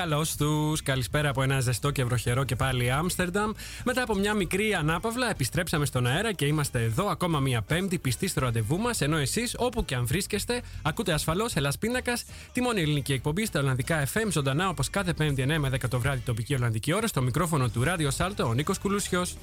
Φρέ, καλώς τους. Καλησπέρα από ένα ζεστό και βροχερό και πάλι Άμστερνταμ. Μετά από μια μικρή ανάπαυλα, επιστρέψαμε στον αέρα και είμαστε εδώ ακόμα μία Πέμπτη πιστή στο ραντεβού μας. Ενώ εσείς, όπου και αν βρίσκεστε, ακούτε ασφαλώς Ελλάς Πίνακας, τη μόνη ελληνική εκπομπή στα Ολλανδικά FM ζωντανά όπως κάθε Πέμπτη 9 με 10 το βράδυ τοπική Ολλανδική ώρα στο μικρόφωνο του Ράδιο Σάλτο ο Νίκος Κουλούσιος.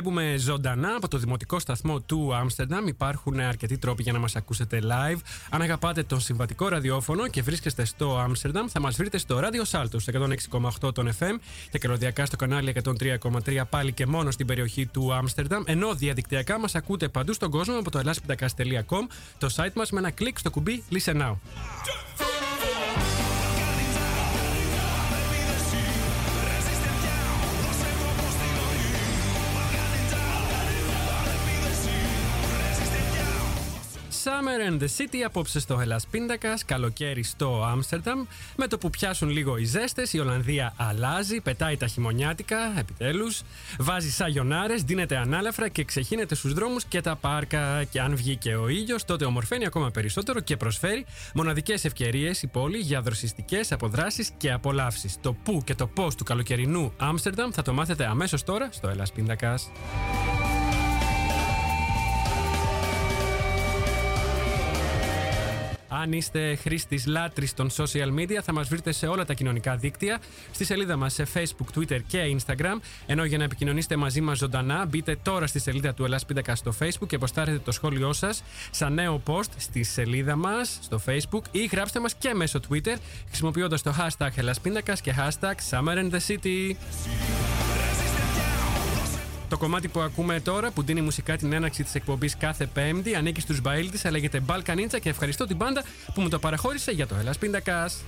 Εκπέμπουμε ζωντανά από το δημοτικό σταθμό του Άμστερνταμ. Υπάρχουν αρκετοί τρόποι για να μας ακούσετε live. Αν αγαπάτε τον συμβατικό ραδιόφωνο και βρίσκεστε στο Άμστερνταμ, θα μας βρείτε στο ράδιο Σάλτο 106,8 των FM και καλωδιακά στο κανάλι 103,3 πάλι και μόνο στην περιοχή του Άμστερνταμ. Ενώ διαδικτυακά μας ακούτε παντού στον κόσμο από το ελάσπιντακά.com, το site μας με ένα κλικ στο κουμπί Listen Now. Summer and the City απόψε στο Hellas Πίντακα, καλοκαίρι στο Άμστερνταμ. Με το που πιάσουν λίγο οι ζέστες, η Ολλανδία αλλάζει, πετάει τα χειμωνιάτικα, επιτέλους. Βάζει σαγιονάρες, δίνεται ανάλαφρα και ξεχύνεται στους δρόμους και τα πάρκα. Και αν βγει και ο ήλιος, τότε ομορφαίνει ακόμα περισσότερο και προσφέρει μοναδικές ευκαιρίες η πόλη για δροσιστικές αποδράσεις και απολαύσεις. Το πού και το πώς του καλοκαιρινού Άμστερνταμ θα το μάθετε αμέσως τώρα στο Hellas Πίντακα. Αν είστε χρήστης λάτρης των social media, θα μας βρείτε σε όλα τα κοινωνικά δίκτυα, στη σελίδα μας σε Facebook, Twitter και Instagram. Ενώ για να επικοινωνήσετε μαζί μας ζωντανά, μπείτε τώρα στη σελίδα του Ελλάς Πίντακα στο Facebook και αποστάρετε το σχόλιο σας σαν νέο post στη σελίδα μας στο Facebook ή γράψτε μας και μέσω Twitter χρησιμοποιώντας το hashtag Ελλάς και hashtag Summer in the City. Το κομμάτι που ακούμε τώρα, που δίνει μουσικά την έναρξη της εκπομπής κάθε Πέμπτη, ανήκει στους Μπαίλτη, λέγεται Balkanitsa και ευχαριστώ την πάντα που μου το παραχώρησε για το Ελλάς Πίντακας.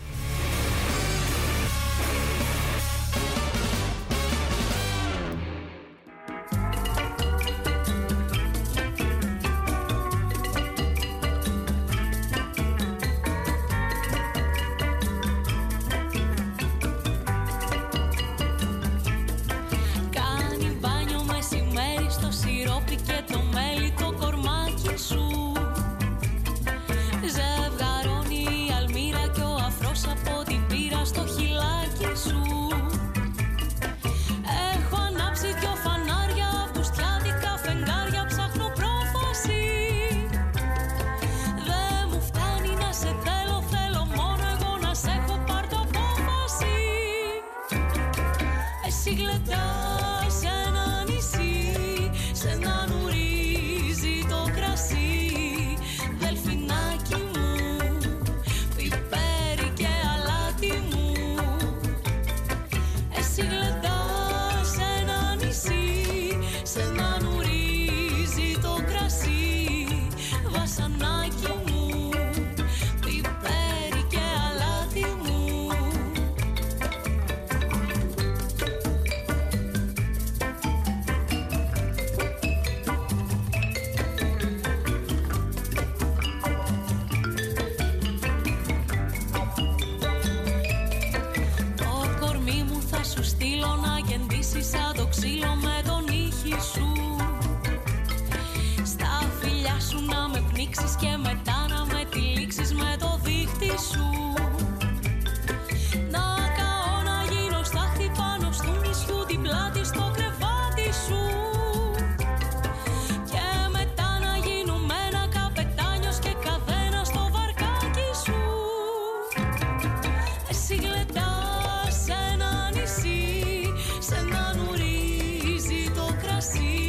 see.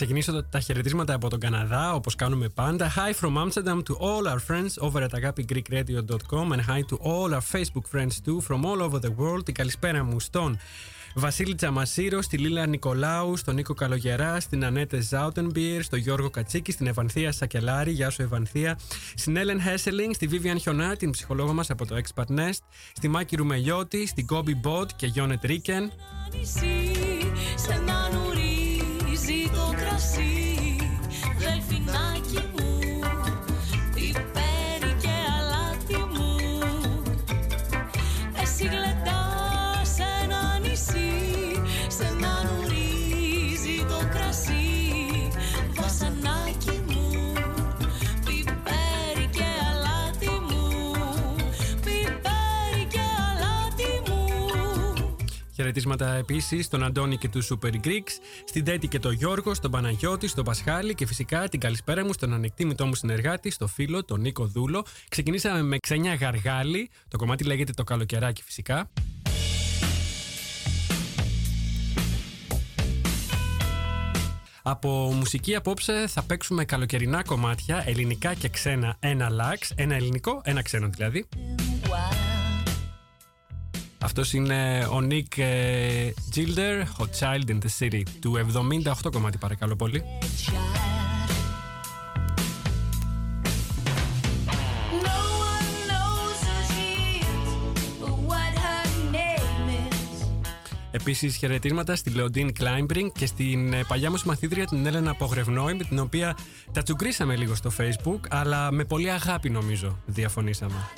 Ξεκινήσω τα χαιρετίσματα από τον Καναδά, όπως κάνουμε πάντα. Hi from Amsterdam to all our friends over at agapigreekradio.com and hi to all our Facebook friends too from all over the world. Την καλησπέρα μου στον Βασίλη Τσαμασίρο, στη Λίλα Νικολάου, στον Νίκο Καλογερά, στην Ανέτε Ζάουτενμπιερ, στον Γιώργο Κατσίκη, στην Ευανθία Σακελάρη, γεια σου Ευανθία, στην Έλεν Χέσελινγκ, στη Βίβιαν Χιονά, την ψυχολόγο μας από το Expert Nest, στη Μάκη Ρουμελιώτη, στην Κόμπι Μπότ και Γιόνετ Ρίκεν. meritocracia. Χαιρετίσματα επίσης στον Αντώνη και τους Super Greeks, στην Τέτη και τον Γιώργο, στον Παναγιώτη, στον Πασχάλη και φυσικά την καλησπέρα μου στον ανεκτήμητό μου συνεργάτη, στο φίλο, τον Νίκο Δούλο. Ξεκινήσαμε με ξενιά γαργάλη, το κομμάτι λέγεται το καλοκαιράκι φυσικά. Από μουσική απόψε θα παίξουμε καλοκαιρινά κομμάτια, ελληνικά και ξένα, ένα λάξ, ένα ελληνικό, ένα ξένο δηλαδή. Αυτός είναι ο Nick Gilder, Hot Child in the City, του 78 κομμάτι παρακαλώ πολύ. Επίσης, χαιρετίσματα στη Λεοντίν Κλάιμπρινγκ και στην παλιά μου μαθήτρια την Έλενα Απογρευνόη, με την οποία τα τσουγκρίσαμε λίγο στο Facebook, αλλά με πολύ αγάπη νομίζω διαφωνήσαμε.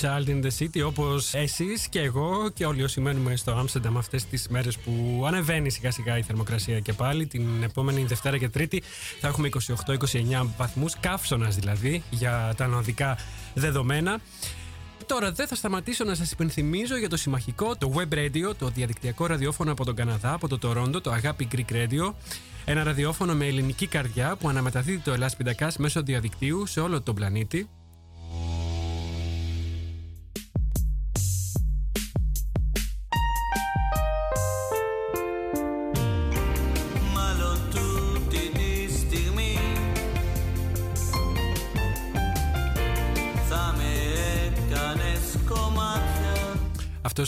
Child in the City όπως εσείς και εγώ και όλοι όσοι μένουμε στο Άμστερνταμ αυτές τις μέρες που ανεβαίνει σιγά σιγά η θερμοκρασία και πάλι την επόμενη Δευτέρα και Τρίτη θα έχουμε 28-29 βαθμούς καύσωνας δηλαδή για τα νοδικά δεδομένα Τώρα δεν θα σταματήσω να σας υπενθυμίζω για το συμμαχικό, το Web Radio, το διαδικτυακό ραδιόφωνο από τον Καναδά, από το Τορόντο, το Αγάπη Greek Radio. Ένα ραδιόφωνο με ελληνική καρδιά που αναμεταδίδει το Ελλάς Πιντακάς μέσω διαδικτύου σε όλο τον πλανήτη.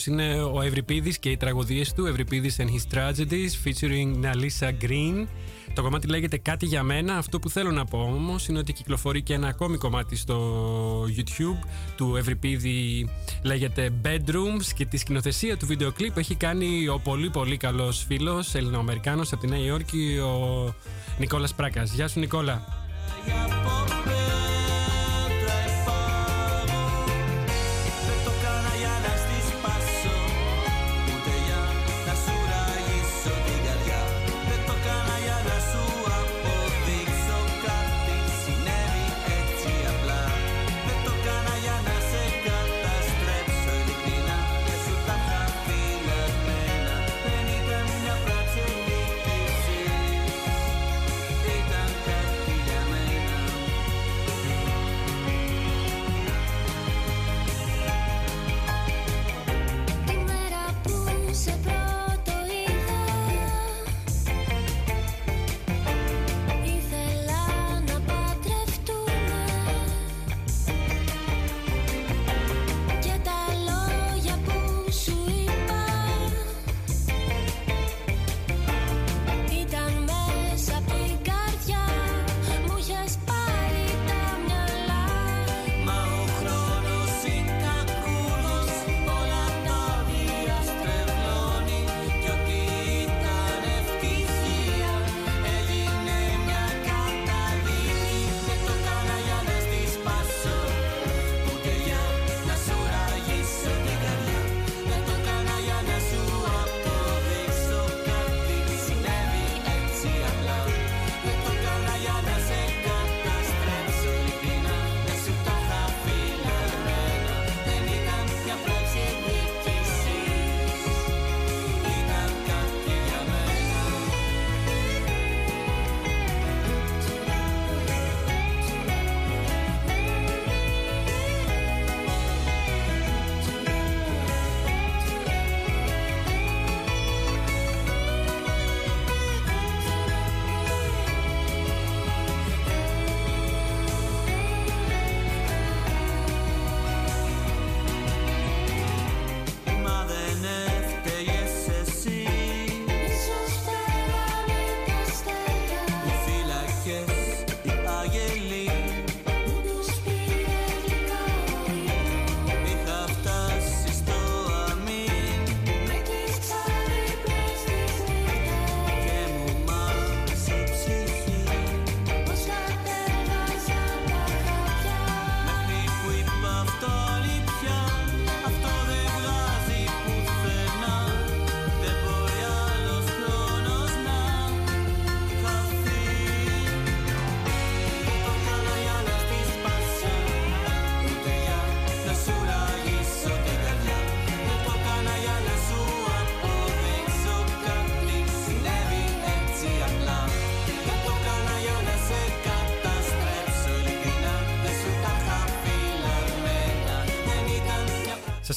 Είναι ο Ευρυπίδης και οι τραγωδίες του. Ευρυπίδης and his tragedies featuring Nalisa Green. Το κομμάτι λέγεται Κάτι για μένα. Αυτό που θέλω να πω όμως είναι ότι κυκλοφορεί και ένα ακόμη κομμάτι στο YouTube του Ευρυπίδη. Λέγεται Bedrooms και τη σκηνοθεσία του βίντεο κλιπ έχει κάνει ο πολύ πολύ καλός φίλος Ελληνοαμερικάνο από τη Νέα Υόρκη, ο Νικόλας Πράκας. Γεια σου, Νικόλα.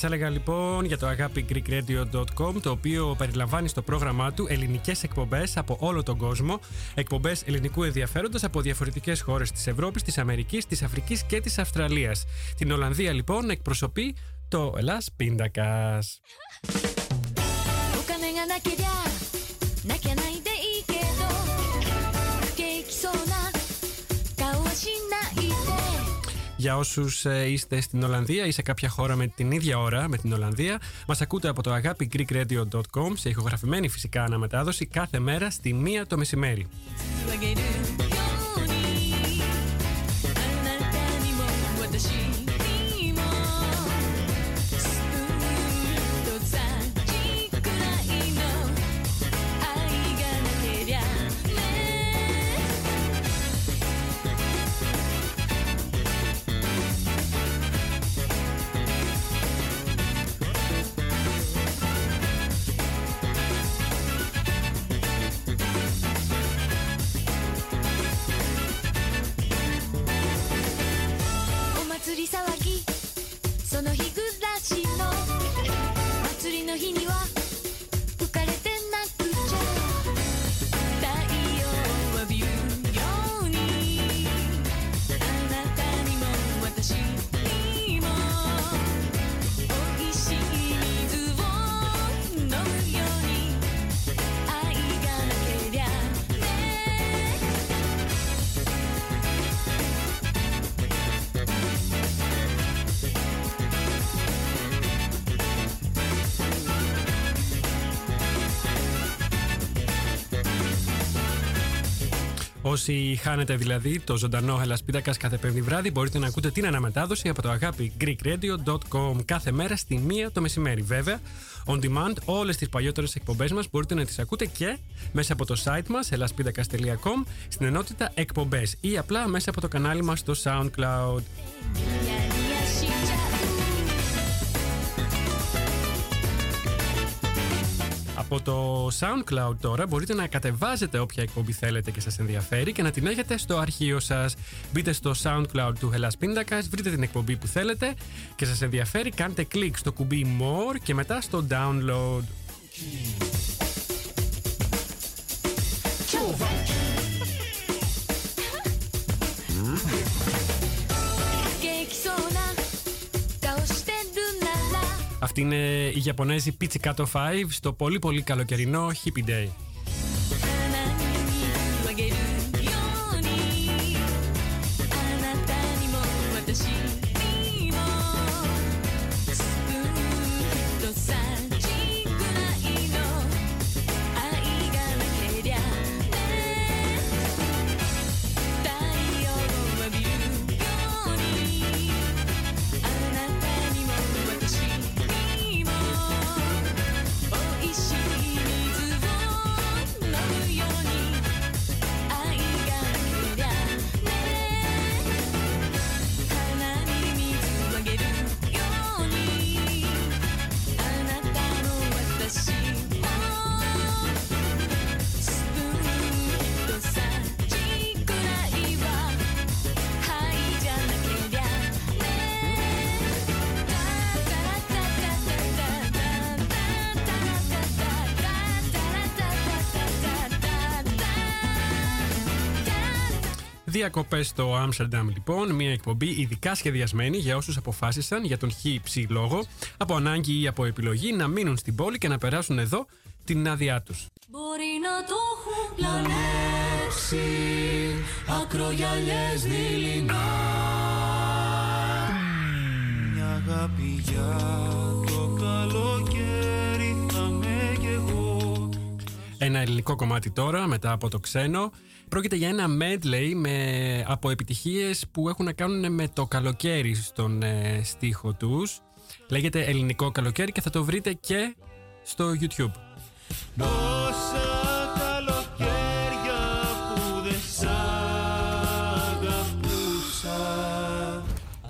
Σας έλεγα λοιπόν για το αγάπη greekradio.com το οποίο περιλαμβάνει στο πρόγραμμά του ελληνικές εκπομπές από όλο τον κόσμο. Εκπομπές ελληνικού ενδιαφέροντος από διαφορετικές χώρες της Ευρώπης, της Αμερικής, της Αφρικής και της Αυστραλίας. Την Ολλανδία λοιπόν εκπροσωπεί το Ελλάς Πίντακας. Για όσους ε, είστε στην Ολλανδία ή σε κάποια χώρα με την ίδια ώρα με την Ολλανδία, μας ακούτε από το αγάπη greekradio.com σε ηχογραφημένη φυσικά αναμετάδοση κάθε μέρα στη μία το μεσημέρι. その日 Όσοι χάνετε δηλαδή το ζωντανό Ελασπίδακα κάθε πέμπτη βράδυ, μπορείτε να ακούτε την αναμετάδοση από το αγάπη greekradio.com κάθε μέρα στη μία το μεσημέρι. Βέβαια, on demand, όλες τις παλιότερες εκπομπές μας μπορείτε να τις ακούτε και μέσα από το site μας ελασπίδακα.com στην ενότητα εκπομπές ή απλά μέσα από το κανάλι μας στο SoundCloud. Από το SoundCloud τώρα μπορείτε να κατεβάζετε όποια εκπομπή θέλετε και σας ενδιαφέρει και να την έχετε στο αρχείο σας. Μπείτε στο SoundCloud του Hellas Pindakaas, βρείτε την εκπομπή που θέλετε και σας ενδιαφέρει, κάντε κλικ στο κουμπί More και μετά στο Download. Αυτή είναι η Ιαπωνέζη Pizzicato 5 στο πολύ πολύ καλοκαιρινό Hippie Day. Διακοπέ στο Άμστερνταμ, λοιπόν. Μια εκπομπή ειδικά σχεδιασμένη για όσους αποφάσισαν για τον χύψη λόγο, από ανάγκη ή από επιλογή, να μείνουν στην πόλη και να περάσουν εδώ την άδειά τους. Μπορεί να το έχουν πλανέψει ακρογιαλιές δειλινά Μια αγάπη για το καλοκαίρι θα με κι εγώ Ένα ελληνικό κομμάτι τώρα μετά από το ξένο Πρόκειται για ένα medley με, από επιτυχίες που έχουν να κάνουν με το καλοκαίρι στον ε, στίχο τους. Λέγεται Ελληνικό Καλοκαίρι και θα το βρείτε και στο YouTube.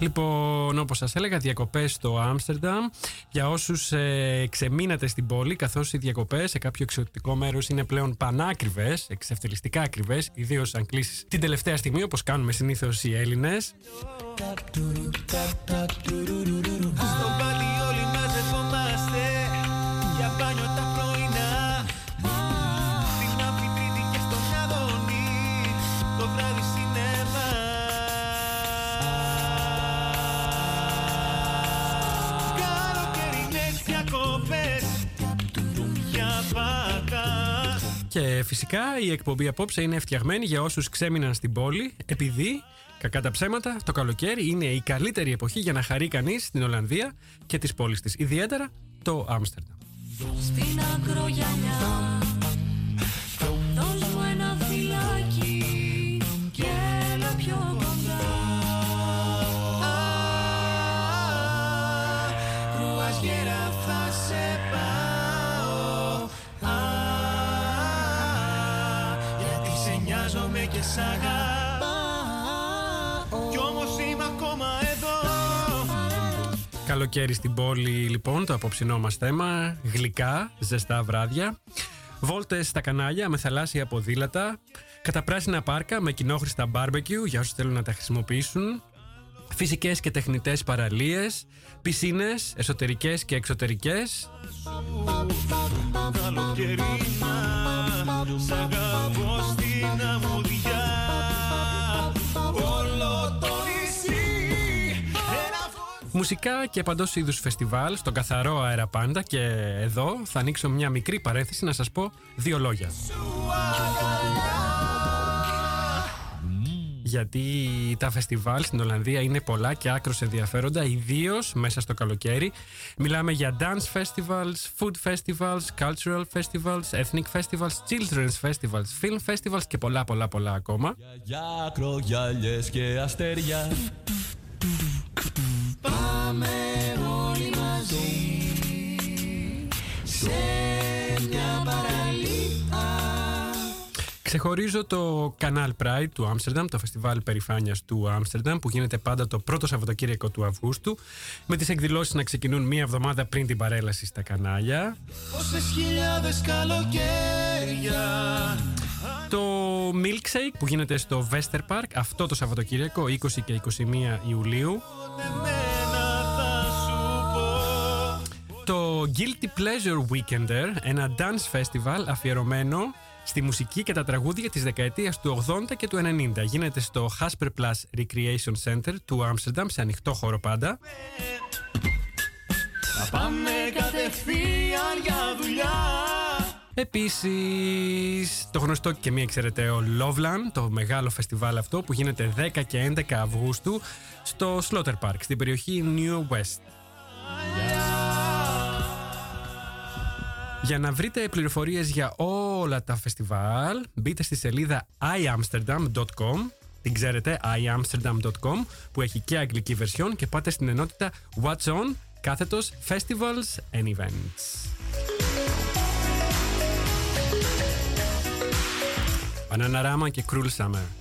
Λοιπόν, όπως σας έλεγα, διακοπές στο Άμστερνταμ. Για όσους ε, ξεμείνατε στην πόλη, καθώς οι διακοπές σε κάποιο εξωτικό μέρος είναι πλέον πανάκριβες, εξευτελιστικά ακριβές, ιδίως αν κλείσεις την τελευταία στιγμή, όπως κάνουμε συνήθως οι Έλληνες. Φυσικά η εκπομπή απόψε είναι φτιαγμένη για όσους ξέμειναν στην πόλη επειδή, κακά τα ψέματα, το καλοκαίρι είναι η καλύτερη εποχή για να χαρεί κανείς στην Ολλανδία και τις πόλεις της, ιδιαίτερα το Άμστερνταμ. Στην και σ' Κι όμως είμαι ακόμα εδώ. Καλοκαίρι στην πόλη λοιπόν το απόψινό μας θέμα. Γλυκά, ζεστά βράδια. Βόλτες στα κανάλια με θαλάσσια ποδήλατα. Καταπράσινα πάρκα με κοινόχρηστα μπάρμπεκιου για όσους θέλουν να τα χρησιμοποιήσουν. Φυσικές και τεχνητές παραλίες. Πισίνες, εσωτερικές και εξωτερικές Μουσικά και παντός είδους φεστιβάλ στον καθαρό αέρα πάντα και εδώ θα ανοίξω μια μικρή παρέθεση να σας πω δύο λόγια. γιατί τα φεστιβάλ στην Ολλανδία είναι πολλά και άκρως ενδιαφέροντα, ιδίως μέσα στο καλοκαίρι. Μιλάμε για dance festivals, food festivals, cultural festivals, ethnic festivals, children's festivals, film festivals και πολλά πολλά πολλά ακόμα. Για ακρογιάλιες και αστέρια Πάμε όλοι μαζί σε μια παραλία Ξεχωρίζω το Canal Pride του Άμστερνταμ, το φεστιβάλ περηφάνειας του Άμστερνταμ που γίνεται πάντα το πρώτο Σαββατοκύριακο του Αυγούστου με τις εκδηλώσεις να ξεκινούν μία εβδομάδα πριν την παρέλαση στα κανάλια. Πόσες χιλιάδες καλοκαίρια Το Milkshake που γίνεται στο Vester Park αυτό το Σαββατοκύριακο 20 και 21 Ιουλίου. Το Guilty Pleasure Weekender, ένα dance festival αφιερωμένο στη μουσική και τα τραγούδια της δεκαετίας του 80 και του 90. Γίνεται στο Hasper Plus Recreation Center του Άμστερνταμ σε ανοιχτό χώρο πάντα. Να πάμε κατευθείαν για δουλειά Επίσης, το γνωστό και μη εξαιρεταίο Loveland, το μεγάλο φεστιβάλ αυτό που γίνεται 10 και 11 Αυγούστου στο Slaughter Park, στην περιοχή New West. Για να βρείτε πληροφορίες για όλα τα φεστιβάλ, μπείτε στη σελίδα iamsterdam.com την ξέρετε, iamsterdam.com που έχει και αγγλική βερσιόν και πάτε στην ενότητα What's On κάθετος Festivals and Events. Bananarama και Cruel Summer.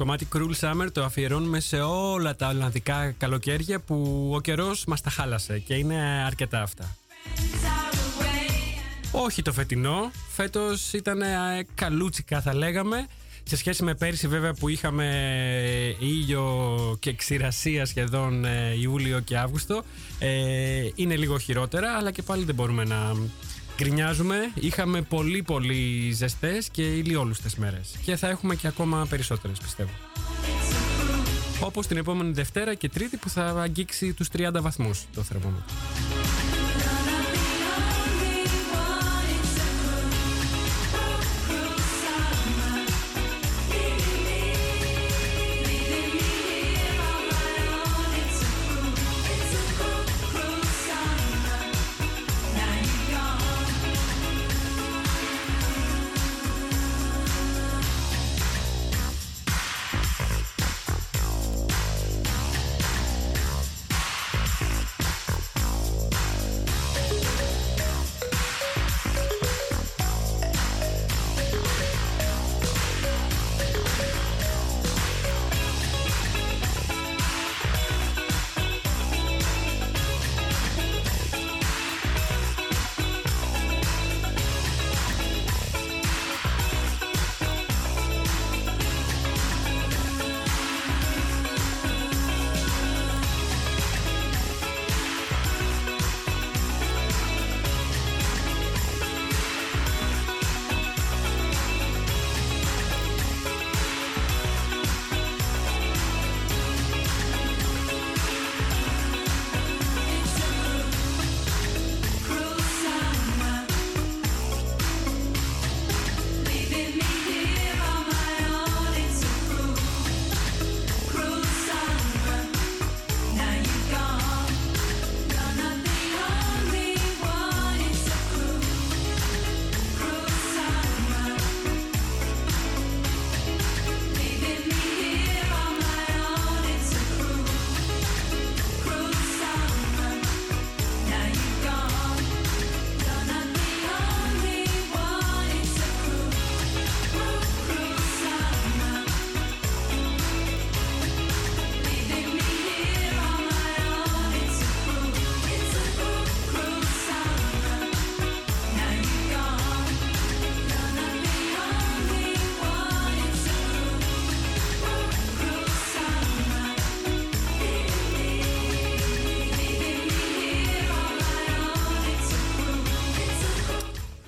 Κομμάτι Cruel Summer το αφιερώνουμε σε όλα τα Ολλανδικά καλοκαίρια που ο καιρός μας τα χάλασε και είναι αρκετά αυτά. Out away. Όχι το φετινό, φέτος ήταν ε, καλούτσικα θα λέγαμε σε σχέση με πέρυσι βέβαια που είχαμε ήλιο και ξηρασία σχεδόν ε, Ιούλιο και Αύγουστο ε, είναι λίγο χειρότερα αλλά και πάλι δεν μπορούμε να γκρινιάζουμε. Είχαμε πολύ πολύ ζεστές και ηλιόλουστες μέρες. Και θα έχουμε και ακόμα περισσότερες πιστεύω. Όπως την επόμενη Δευτέρα και Τρίτη που θα αγγίξει τους 30 βαθμούς το θερμόμετρο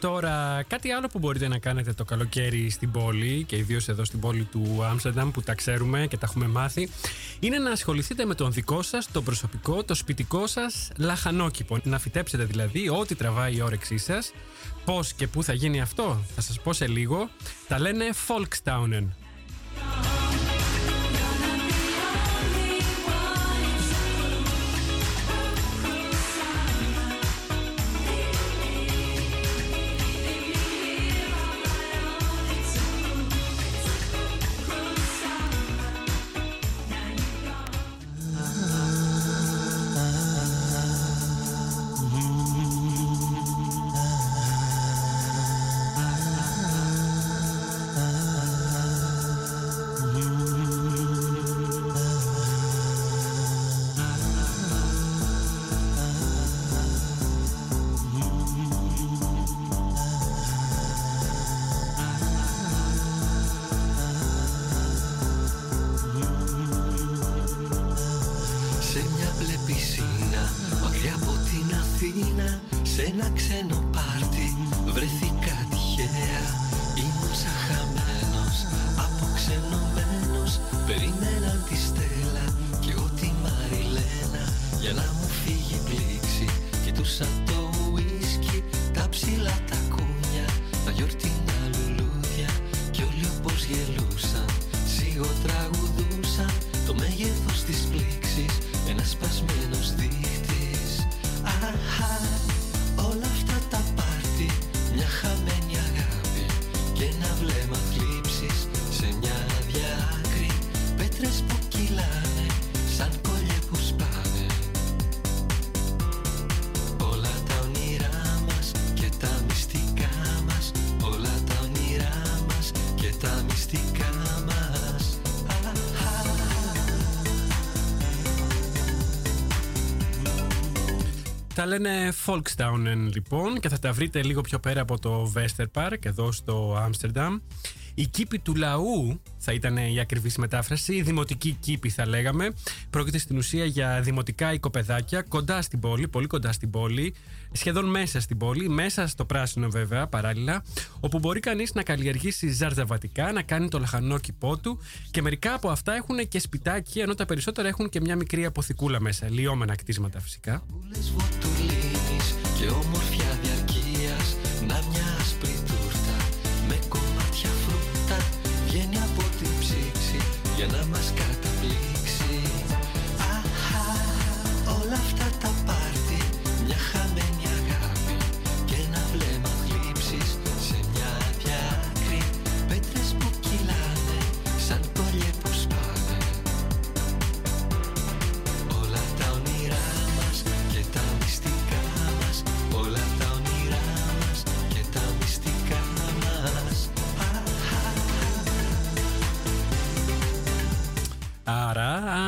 Τώρα, κάτι άλλο που μπορείτε να κάνετε το καλοκαίρι στην πόλη και ιδίως εδώ στην πόλη του Άμστερνταμ που τα ξέρουμε και τα έχουμε μάθει, είναι να ασχοληθείτε με τον δικό σας, το προσωπικό, το σπιτικό σας λαχανόκηπο. Να φυτέψετε δηλαδή ό,τι τραβάει η όρεξή σας. Πώς και πού θα γίνει αυτό, θα σας πω σε λίγο. Τα λένε Folkstownen. Τα λένε Folkstownen λοιπόν και θα τα βρείτε λίγο πιο πέρα από το Wester Park εδώ στο Άμστερνταμ. Η κήπη του λαού θα ήταν η ακριβή μετάφραση, η δημοτική κήπη θα λέγαμε. Πρόκειται στην ουσία για δημοτικά οικοπεδάκια κοντά στην πόλη, πολύ κοντά στην πόλη, σχεδόν μέσα στην πόλη, μέσα στο πράσινο βέβαια παράλληλα, όπου μπορεί κανείς να καλλιεργήσει ζαρζαβατικά, να κάνει το λαχανόκηπό του και μερικά από αυτά έχουν και σπιτάκι, ενώ τα περισσότερα έχουν και μια μικρή αποθηκούλα μέσα, λιώμενα κτίσματα φυσικά. eu amor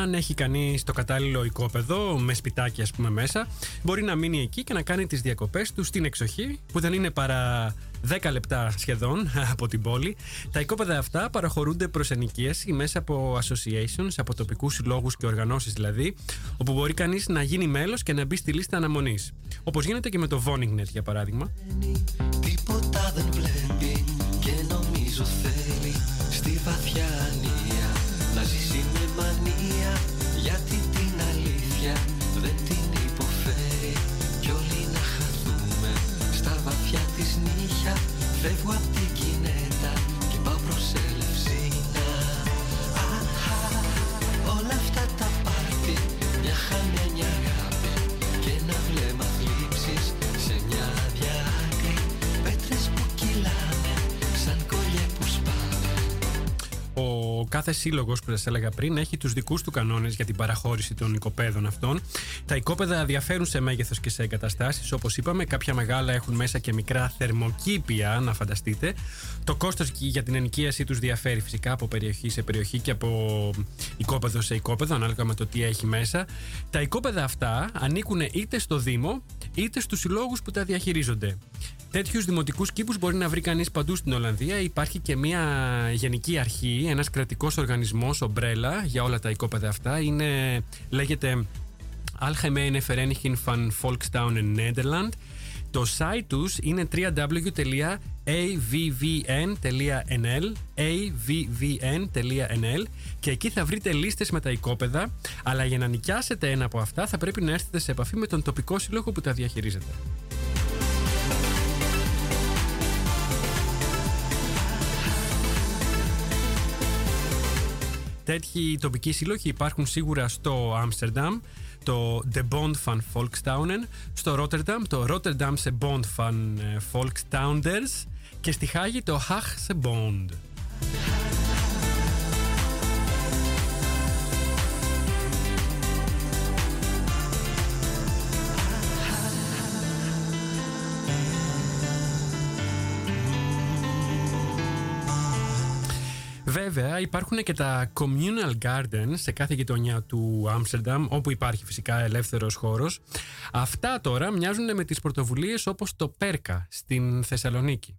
αν έχει κανείς το κατάλληλο οικόπεδο με σπιτάκι, ας πούμε, μέσα, μπορεί να μείνει εκεί και να κάνει τις διακοπές του στην εξοχή, που δεν είναι παρά 10 λεπτά σχεδόν από την πόλη. Τα οικόπεδα αυτά παραχωρούνται προς ενοικίαση μέσα από associations, από τοπικούς συλλόγους και οργανώσεις δηλαδή, όπου μπορεί κανείς να γίνει μέλος και να μπει στη λίστα αναμονής. Όπως γίνεται και με το Voningnet για παράδειγμα. Τίποτα δεν βλέπει και νομίζω θέλει Φεύγω απ' την κινέτα και πάω προς Ελευσίνα Αχα, όλα αυτά τα πάρτι Μια χαμένη αγάπη και ένα βλέμμα θλίψης Σε μια άδεια άκρη Πέτρες που κυλάνε σαν κολλιέ που σπάνε. Ο κάθε σύλλογος που σας έλεγα πριν έχει τους δικούς του κανόνες για την παραχώρηση των οικοπαίδων αυτών. Τα οικόπεδα διαφέρουν σε μέγεθος και σε εγκαταστάσεις. Όπως είπαμε, κάποια μεγάλα έχουν μέσα και μικρά θερμοκήπια, να φανταστείτε. Το κόστος για την ενοικίασή τους διαφέρει φυσικά από περιοχή σε περιοχή και από οικόπεδο σε οικόπεδο, ανάλογα με το τι έχει μέσα. Τα οικόπεδα αυτά ανήκουν είτε στο Δήμο είτε στους συλλόγους που τα διαχειρίζονται. Τέτοιους δημοτικούς κήπους μπορεί να βρει κανείς παντού στην Ολλανδία. Υπάρχει και μια γενική αρχή, ένας κρατικός οργανισμός, ομπρέλα, για όλα τα οικόπεδα αυτά. Είναι, λέγεται Algemene Vereniging van Volkstown in Nederland. Το site τους είναι www.avvn.nl avvn.nl και εκεί θα βρείτε λίστες με τα οικόπεδα αλλά για να νοικιάσετε ένα από αυτά θα πρέπει να έρθετε σε επαφή με τον τοπικό σύλλογο που τα διαχειρίζεται. Τέτοιοι τοπικοί σύλλογοι υπάρχουν σίγουρα στο Άμστερνταμ, το The Bond van Volkstaunen, στο Rotterdam το Rotterdamse Bond van ε, Volkstaunders και στη Χάγη το Haagse Bond. Βέβαια, υπάρχουν και τα communal gardens σε κάθε γειτονιά του Άμστερνταμ, όπου υπάρχει φυσικά ελεύθερος χώρος. Αυτά τώρα μοιάζουν με τις πρωτοβουλίες όπως το Πέρκα στην Θεσσαλονίκη.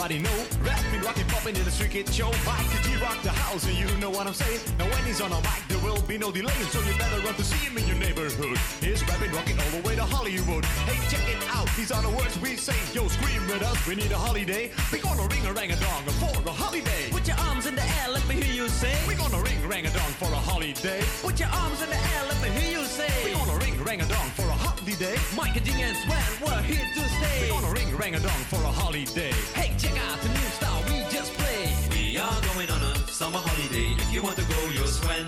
Everybody know. Rapping, rocking, popping in the street kid. Show Mike G rock the house and you know what I'm saying. Now when he's on a mic there will be no delay So you better run to see him in your neighborhood. He's rapping, rocking all the way to Hollywood. Hey check it out, these are the words we say. Yo scream with us, we need a holiday. We gonna ring a rang a dong for a holiday. Put your arms in the air, you say. We gonna ring rang a dong for a holiday Put your arms in the air, let me hear you say. We're gonna ring rang a dong for a holiday Mike and G and Sweat, we're here to stay. We're gonna ring rang a dong for a holiday Hey, check out the new style we just played. We are going on a summer holiday. If you want to go, you'll swim.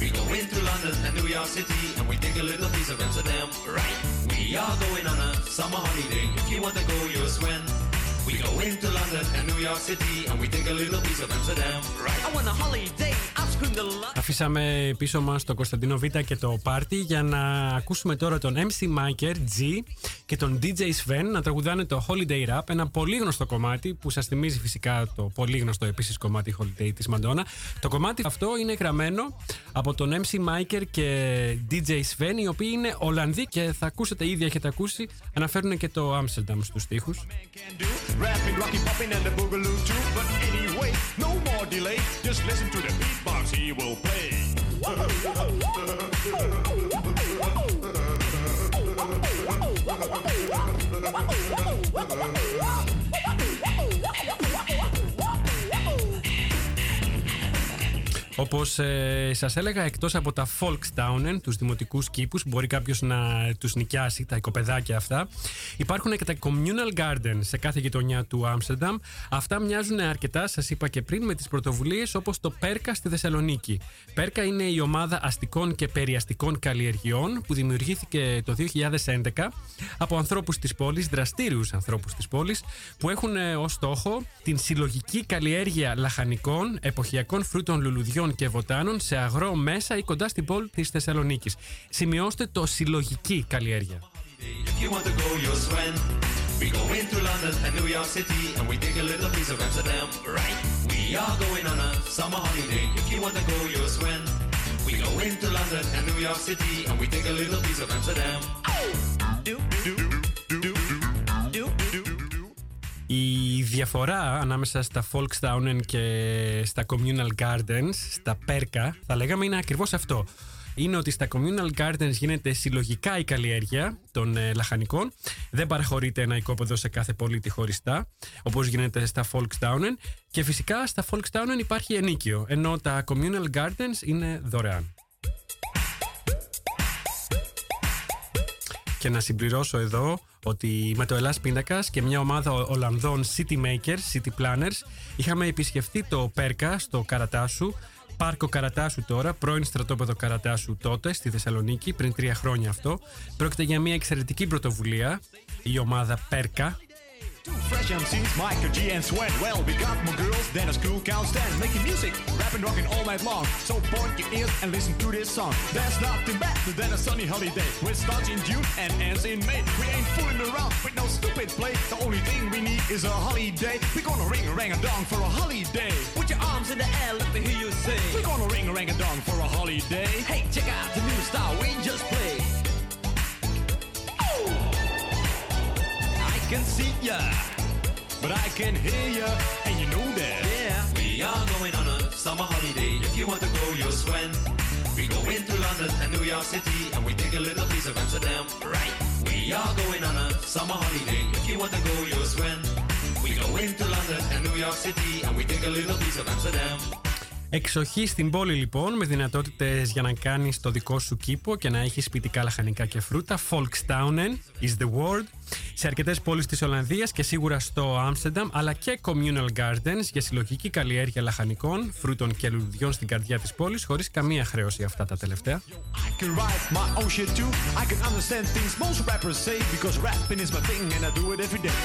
We go into London and New York City and we take a little piece of Amsterdam, right? We are going on a summer holiday. If you want to go, you'll swim. We go into London and New York City and we take a little piece of Amsterdam, right? I want a holiday, I've screamed a lot. Αφήσαμε πίσω μας το Κωνσταντίνο Β και το πάρτι για να ακούσουμε τώρα τον MC Miker G και τον DJ Sven να τραγουδάνε το Holiday Rap, ένα πολύ γνωστό κομμάτι που σας θυμίζει φυσικά το πολύ γνωστό επίσης κομμάτι Holiday της Μαντόνα. Το κομμάτι αυτό είναι γραμμένο από τον MC Miker και DJ Sven οι οποίοι είναι Ολλανδοί και θα ακούσετε ήδη έχετε ακούσει αναφέρουν και το Amsterdam στους στίχους. can do. Rapping, rocking, popping, and the boogaloo too. But anyway, no more delay. Just listen to the beatbox he will play. Όπως ε, σας έλεγα, εκτός από τα Volkstaunen, τους δημοτικούς κήπους, μπορεί κάποιος να τους νοικιάσει, τα οικοπεδάκια αυτά, υπάρχουν και τα Communal Gardens σε κάθε γειτονιά του Άμστερνταμ. Αυτά μοιάζουν αρκετά, σας είπα και πριν, με τις πρωτοβουλίες όπως το Πέρκα στη Θεσσαλονίκη. Πέρκα είναι η ομάδα αστικών και περιαστικών καλλιεργειών που δημιουργήθηκε το 2011 από ανθρώπους της πόλης, δραστήριους ανθρώπους της πόλης, που έχουν ως στόχο την συλλογική καλλιέργεια λαχανικών, εποχιακών φρούτων λουλουδιών και βοτάνων σε αγρό, μέσα ή κοντά στην πόλη της Θεσσαλονίκης. Σημειώστε το συλλογική καλλιέργεια. Διαφορά ανάμεσα στα Volkstaunen και στα Communal Gardens, στα Πέρκα, θα λέγαμε είναι ακριβώς αυτό. Είναι ότι στα Communal Gardens γίνεται συλλογικά η καλλιέργεια των ε, λαχανικών. Δεν παραχωρείται ένα οικόπεδο σε κάθε πολίτη χωριστά, όπως γίνεται στα Volkstaunen. Και φυσικά στα Volkstaunen υπάρχει ενίκιο, ενώ τα Communal Gardens είναι δωρεάν. Και να συμπληρώσω εδώ ότι με το Ελλάς Πίνακας και μια ομάδα Ολλανδών City Makers, City Planners, είχαμε επισκεφτεί το Πέρκα στο Καρατάσου, Πάρκο Καρατάσου τώρα, πρώην στρατόπεδο Καρατάσου τότε στη Θεσσαλονίκη, πριν τρία χρόνια αυτό. Πρόκειται για μια εξαιρετική πρωτοβουλία, η ομάδα Πέρκα, Two fresh MCs, Michael G and Sweat. Well, we got more girls than a school can stand. Making music, rapping, rocking all night long. So point your ears and listen to this song. There's nothing better than a sunny holiday. Which starts in June and ends in May. We ain't fooling around with no stupid play. The only thing we need is a holiday. We're gonna ring a rang a dong for a holiday. Put your arms in the air, let me hear you say. We're gonna ring a rang a dong for a holiday. Hey, check out the new style we just played. Can see ya. But I can hear ya, and you know that. Yeah. We are going on a summer holiday. If you want to go, you'll swim. We go into London and New York City, and we take a little piece of Amsterdam. Right. We are going on a summer holiday. If you want to go, you'll swim. We go into London and New York City, and we take a little piece of Amsterdam. Εξοχή στην πόλη λοιπόν με δυνατότητες για να κάνεις το δικό σου κήπο και να έχεις σπιτικά λαχανικά και φρούτα. Volkstaunen is the word. Σε αρκετές πόλεις της Ολλανδίας και σίγουρα στο Άμστερνταμ αλλά και communal gardens για συλλογική καλλιέργεια λαχανικών, φρούτων και λουλουδιών στην καρδιά της πόλης χωρίς καμία χρέωση αυτά τα τελευταία. I can write my own shit too. I can understand things most rappers say because rapping is my thing and I do it every day.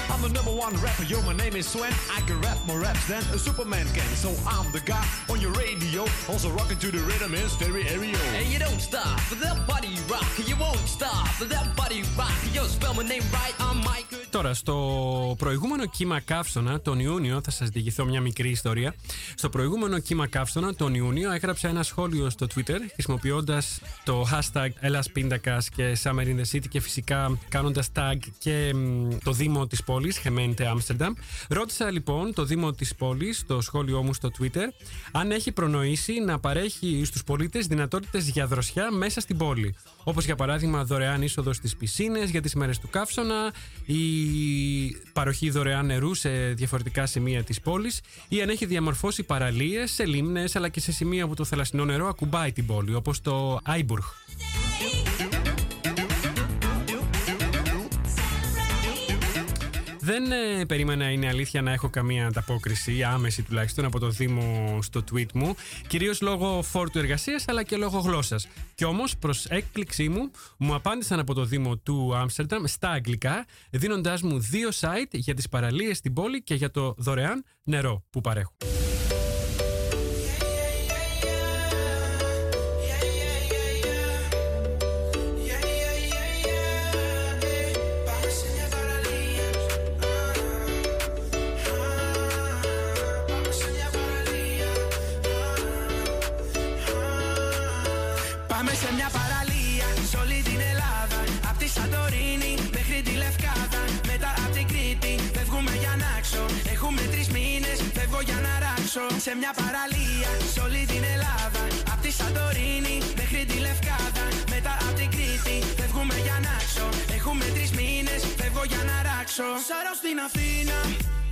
I'm the number one rapper, yo, my name is Swen. I can rap more raps than a Superman can. So I'm the guy on your radio, also rocking to the rhythm in stereo. And you don't stop for that body rock. You won't stop for that body rock. Yo, spell my name right, I'm Michael. Τώρα, στο προηγούμενο κύμα καύσωνα, τον Ιούνιο, θα σας διηγηθώ μια μικρή ιστορία. Στο προηγούμενο κύμα καύσωνα, τον Ιούνιο, έγραψα ένα σχόλιο στο Twitter χρησιμοποιώντας το hashtag Ελλάς Πίντακας και Summer in the City και φυσικά κάνοντας tag και μ, το Δήμο της πόλης, Gemeente Amsterdam. Ρώτησα λοιπόν το Δήμο της πόλης, το σχόλιο μου στο Twitter, αν έχει προνοήσει να παρέχει στους πολίτες δυνατότητες για δροσιά μέσα στην πόλη. Όπως για παράδειγμα δωρεάν είσοδος στις πισίνες για τις μέρες του καύσωνα ή παροχή δωρεάν νερού σε διαφορετικά σημεία της πόλης ή αν έχει διαμορφώσει παραλίες σε λίμνες αλλά και σε σημεία που το θαλασσινό νερό ακουμπάει την πόλη όπως το Άιμπουργκ. Δεν ε, περίμενα, είναι αλήθεια, να έχω καμία ανταπόκριση, άμεση τουλάχιστον, από το Δήμο στο tweet μου. Κυρίως λόγω φόρτου εργασίας αλλά και λόγω γλώσσας. Και όμως, προς έκπληξή μου, μου απάντησαν από το Δήμο του Άμστερνταμ στα αγγλικά, δίνοντάς μου δύο site για τις παραλίες στην πόλη και για το δωρεάν νερό που παρέχουν. Αθήνα,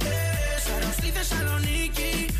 ε, σαρώ στη Θεσσαλονίκη.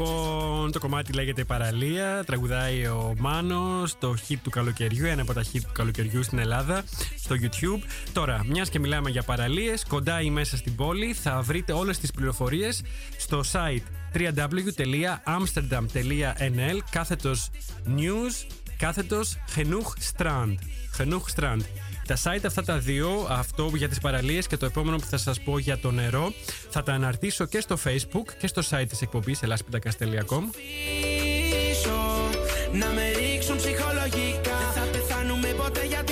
Λοιπόν, το κομμάτι λέγεται Παραλία. Τραγουδάει ο Μάνος, το hit του καλοκαιριού, ένα από τα hit του καλοκαιριού στην Ελλάδα, στο YouTube. Τώρα, μιας και μιλάμε για παραλίες, κοντά ή μέσα στην πόλη, θα βρείτε όλες τις πληροφορίες στο site www.amsterdam.nl κάθετος news κάθετος Genoeg Strand. Genoeg Strand. Τα site αυτά τα δύο, αυτό για τις παραλίες και το επόμενο που θα σας πω για το νερό, θα τα αναρτήσω και στο facebook και στο site της εκπομπής ελλάσπιτακας.com πίσω Να με ρίξουν ψυχολογικά. Δεν θα πεθάνουμε ποτέ γιατί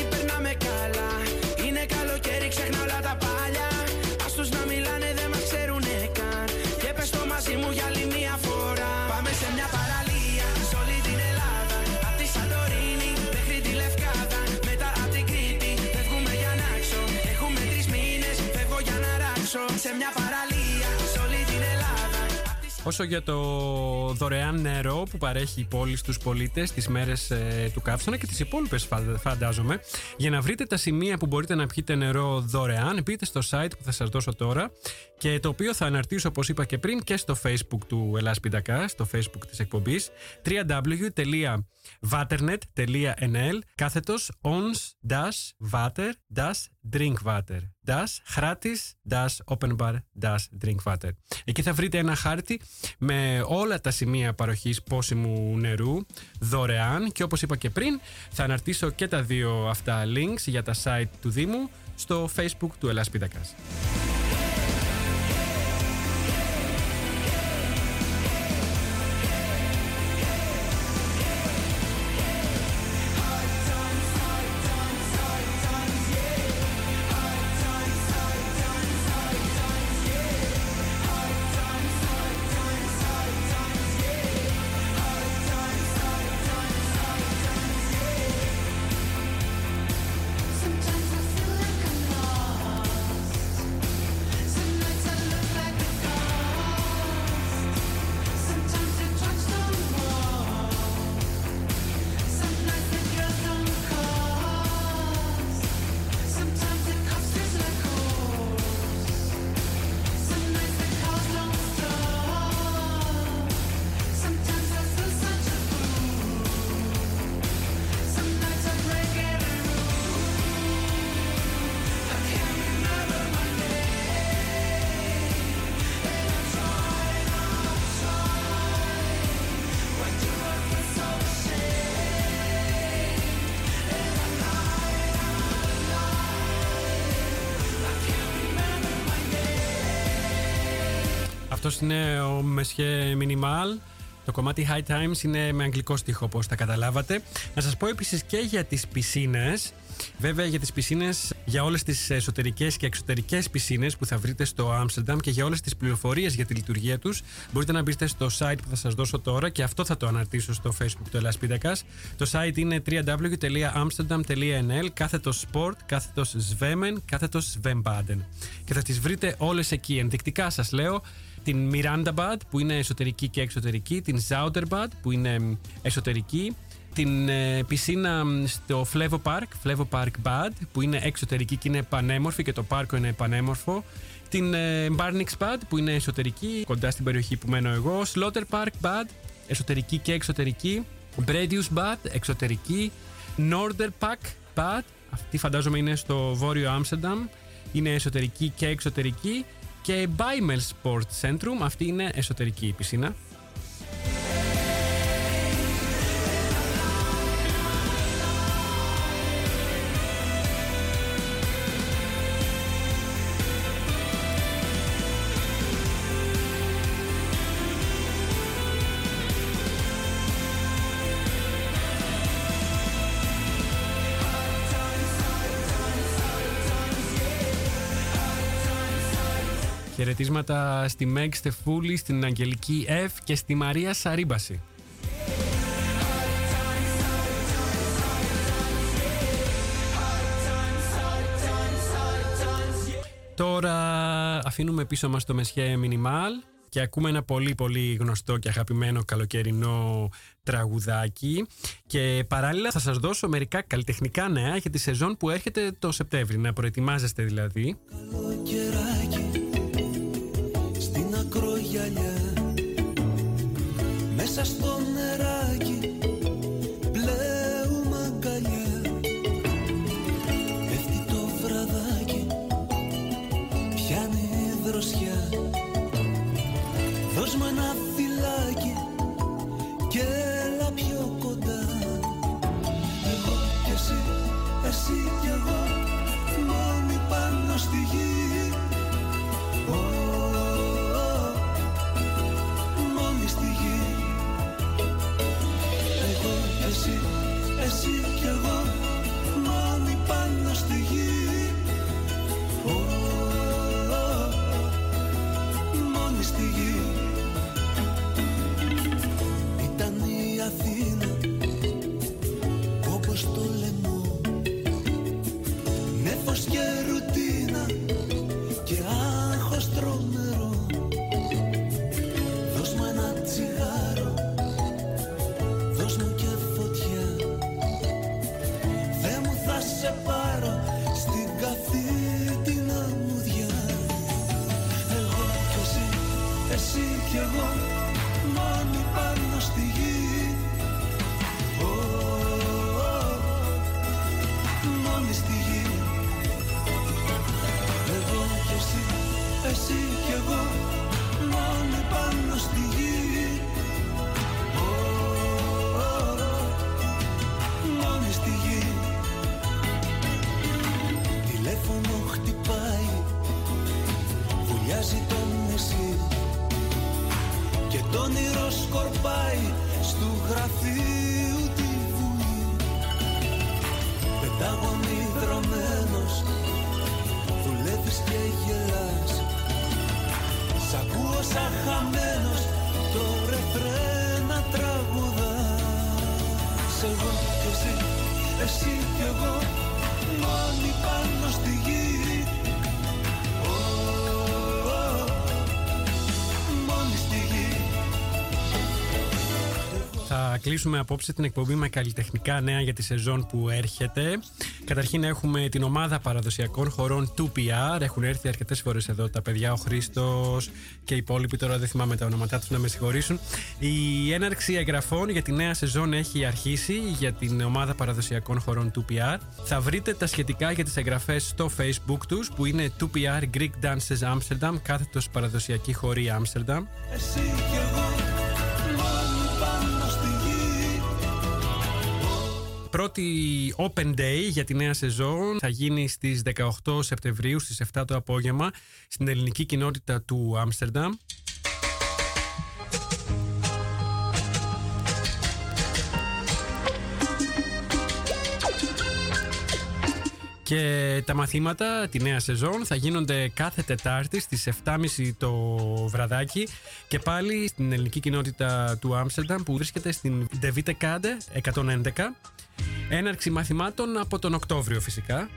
Όσο για το δωρεάν νερό που παρέχει η πόλη στους πολίτες τις μέρες ε, του καύσωνα και τις υπόλοιπες φα- φαντάζομαι, για να βρείτε τα σημεία που μπορείτε να πιείτε νερό δωρεάν, μπείτε στο site που θα σας δώσω τώρα και το οποίο θα αναρτήσω όπως είπα και πριν και στο facebook του Ελλάς Πιτακά, στο facebook της εκπομπής www.vaternet.nl κάθετος ons-vater Drinkwater. Das gratis, das open bar, das drinkwater. Εκεί θα βρείτε ένα χάρτη με όλα τα σημεία παροχής πόσιμου νερού δωρεάν και όπως είπα και πριν θα αναρτήσω και τα δύο αυτά links για τα site του Δήμου στο facebook του Ελλάς Πίτακας. Αυτός είναι ο Μεσχέ Μινιμάλ. Το κομμάτι High Times είναι με αγγλικό στίχο, όπως τα καταλάβατε. Να σας πω επίσης και για τις πισίνες. Βέβαια για τις πισίνες, για όλες τις εσωτερικές και εξωτερικές πισίνες που θα βρείτε στο Άμστερνταμ και για όλες τις πληροφορίες για τη λειτουργία τους μπορείτε να μπείτε στο site που θα σας δώσω τώρα και αυτό θα το αναρτήσω στο facebook του Ελλάς Πίτακας. Το site είναι www.amsterdam.nl κάθετος sport, κάθετος svemmen, κάθετος svembaden και θα τις βρείτε όλες εκεί. Ενδεικτικά σας λέω την Mirandabad που είναι εσωτερική και εξωτερική, την Zouderbad που είναι μ, εσωτερική, την ε, πισίνα μ, στο Flevo Park, Flevo Park Bad που είναι εξωτερική και είναι πανέμορφη και το πάρκο είναι πανέμορφο. Την ε, Barnix Bad που είναι εσωτερική, κοντά στην περιοχή που μένω εγώ. Slaughter Park Bad, εσωτερική και εξωτερική. Bredius Bad, εξωτερική. Norder Park Bad, αυτή φαντάζομαι είναι στο βόρειο Άμστερνταμ. Είναι εσωτερική και εξωτερική. Και Baimel Sport Centrum, αυτή είναι εσωτερική η πισίνα. Χαιρετίσματα στη Μέγ Στεφούλη, στην Αγγελική F και στη Μαρία Σαρίμπαση. Τώρα αφήνουμε πίσω μας το Μεσχέ Μινιμάλ και ακούμε ένα πολύ πολύ γνωστό και αγαπημένο καλοκαιρινό τραγουδάκι και παράλληλα θα σας δώσω μερικά καλλιτεχνικά νέα για τη σεζόν που έρχεται το Σεπτέμβρη, να προετοιμάζεστε δηλαδή. κεράκι στην ακρογιαλιά μέσα στο νεράκι Θα κλείσουμε απόψε την εκπομπή με καλλιτεχνικά νέα για τη σεζόν που έρχεται. Καταρχήν έχουμε την ομάδα παραδοσιακών χωρών 2PR. Έχουν έρθει αρκετές φορές εδώ τα παιδιά, ο Χρήστος και οι υπόλοιποι. Τώρα δεν θυμάμαι τα ονόματά τους να με συγχωρήσουν. Η έναρξη εγγραφών για τη νέα σεζόν έχει αρχίσει για την ομάδα παραδοσιακών χωρών 2PR. Θα βρείτε τα σχετικά για τις εγγραφές στο facebook τους που είναι 2PR Greek Dances Amsterdam, κάθετος παραδοσιακή χωρή Amsterdam. Εσύ κι εγώ Πρώτη Open Day για τη νέα σεζόν θα γίνει στις 18 Σεπτεμβρίου στις 7 το απόγευμα στην ελληνική κοινότητα του Άμστερνταμ. Και τα μαθήματα τη νέα σεζόν θα γίνονται κάθε Τετάρτη στις 7.30 το βραδάκι και πάλι στην ελληνική κοινότητα του Άμστερνταμ που βρίσκεται στην De Witte Kade 111. Έναρξη μαθημάτων από τον Οκτώβριο φυσικά.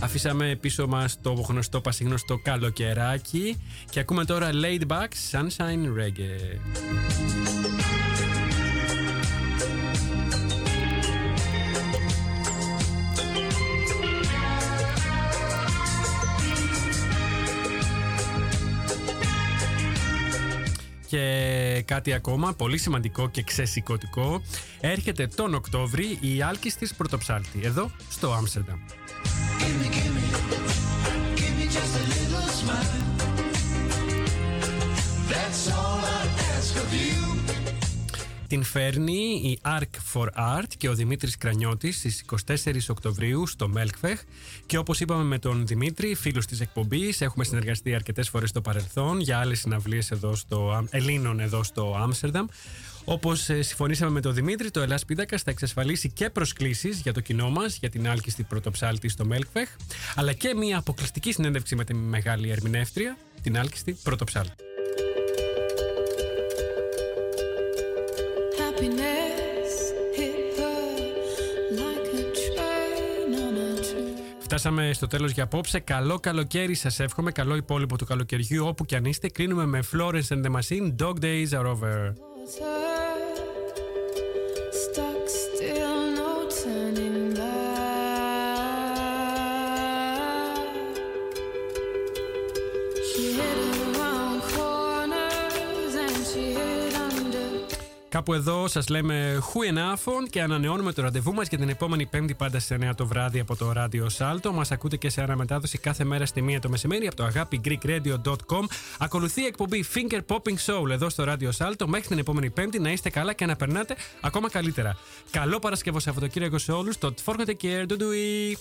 Αφήσαμε πίσω μας το γνωστό πασίγνωστο καλοκαιράκι και ακούμε τώρα Laid Back Sunshine Reggae. Και κάτι ακόμα, πολύ σημαντικό και ξεσηκωτικό. Έρχεται τον Οκτώβρη η Άλκης της Πρωτοψάλτη, εδώ στο Άμστερνταμ. Την φέρνει η Arc for Art και ο Δημήτρης Κρανιώτης στις 24 Οκτωβρίου στο Μέλκφεχ και όπως είπαμε με τον Δημήτρη, φίλος της εκπομπής, έχουμε συνεργαστεί αρκετές φορές στο παρελθόν για άλλες συναυλίες εδώ στο, Ελλήνων εδώ στο Άμστερνταμ. Όπως συμφωνήσαμε με τον Δημήτρη, το Ελλάς Πίντακα θα εξασφαλίσει και προσκλήσεις για το κοινό μας για την άλκιστη πρωτοψάλτη στο Μέλκφεχ, αλλά και μια αποκλειστική συνέντευξη με τη μεγάλη ερμηνεύτρια, την άλκιστη πρωτοψάλτη. Φτάσαμε στο τέλος για απόψε. Καλό καλοκαίρι σας εύχομαι. Καλό υπόλοιπο του καλοκαιριού όπου και αν είστε. Κλείνουμε με Florence and the Machine. Dog days are over. Κάπου εδώ σας λέμε χουενάφων και ανανεώνουμε το ραντεβού μας για την επόμενη Πέμπτη πάντα στις 9 το βράδυ από το ράδιο Σάλτο. Μας ακούτε και σε αναμετάδοση κάθε μέρα στη 1 το μεσημέρι από το αγάπη greekradio.com. Ακολουθεί η εκπομπή Finger Popping Soul εδώ στο ράδιο Σάλτο. Μέχρι την επόμενη Πέμπτη να είστε καλά και να περνάτε ακόμα καλύτερα. Καλό Παρασκευό Σαββατοκύριακο σε όλους. Το Forgotten Care. Doei.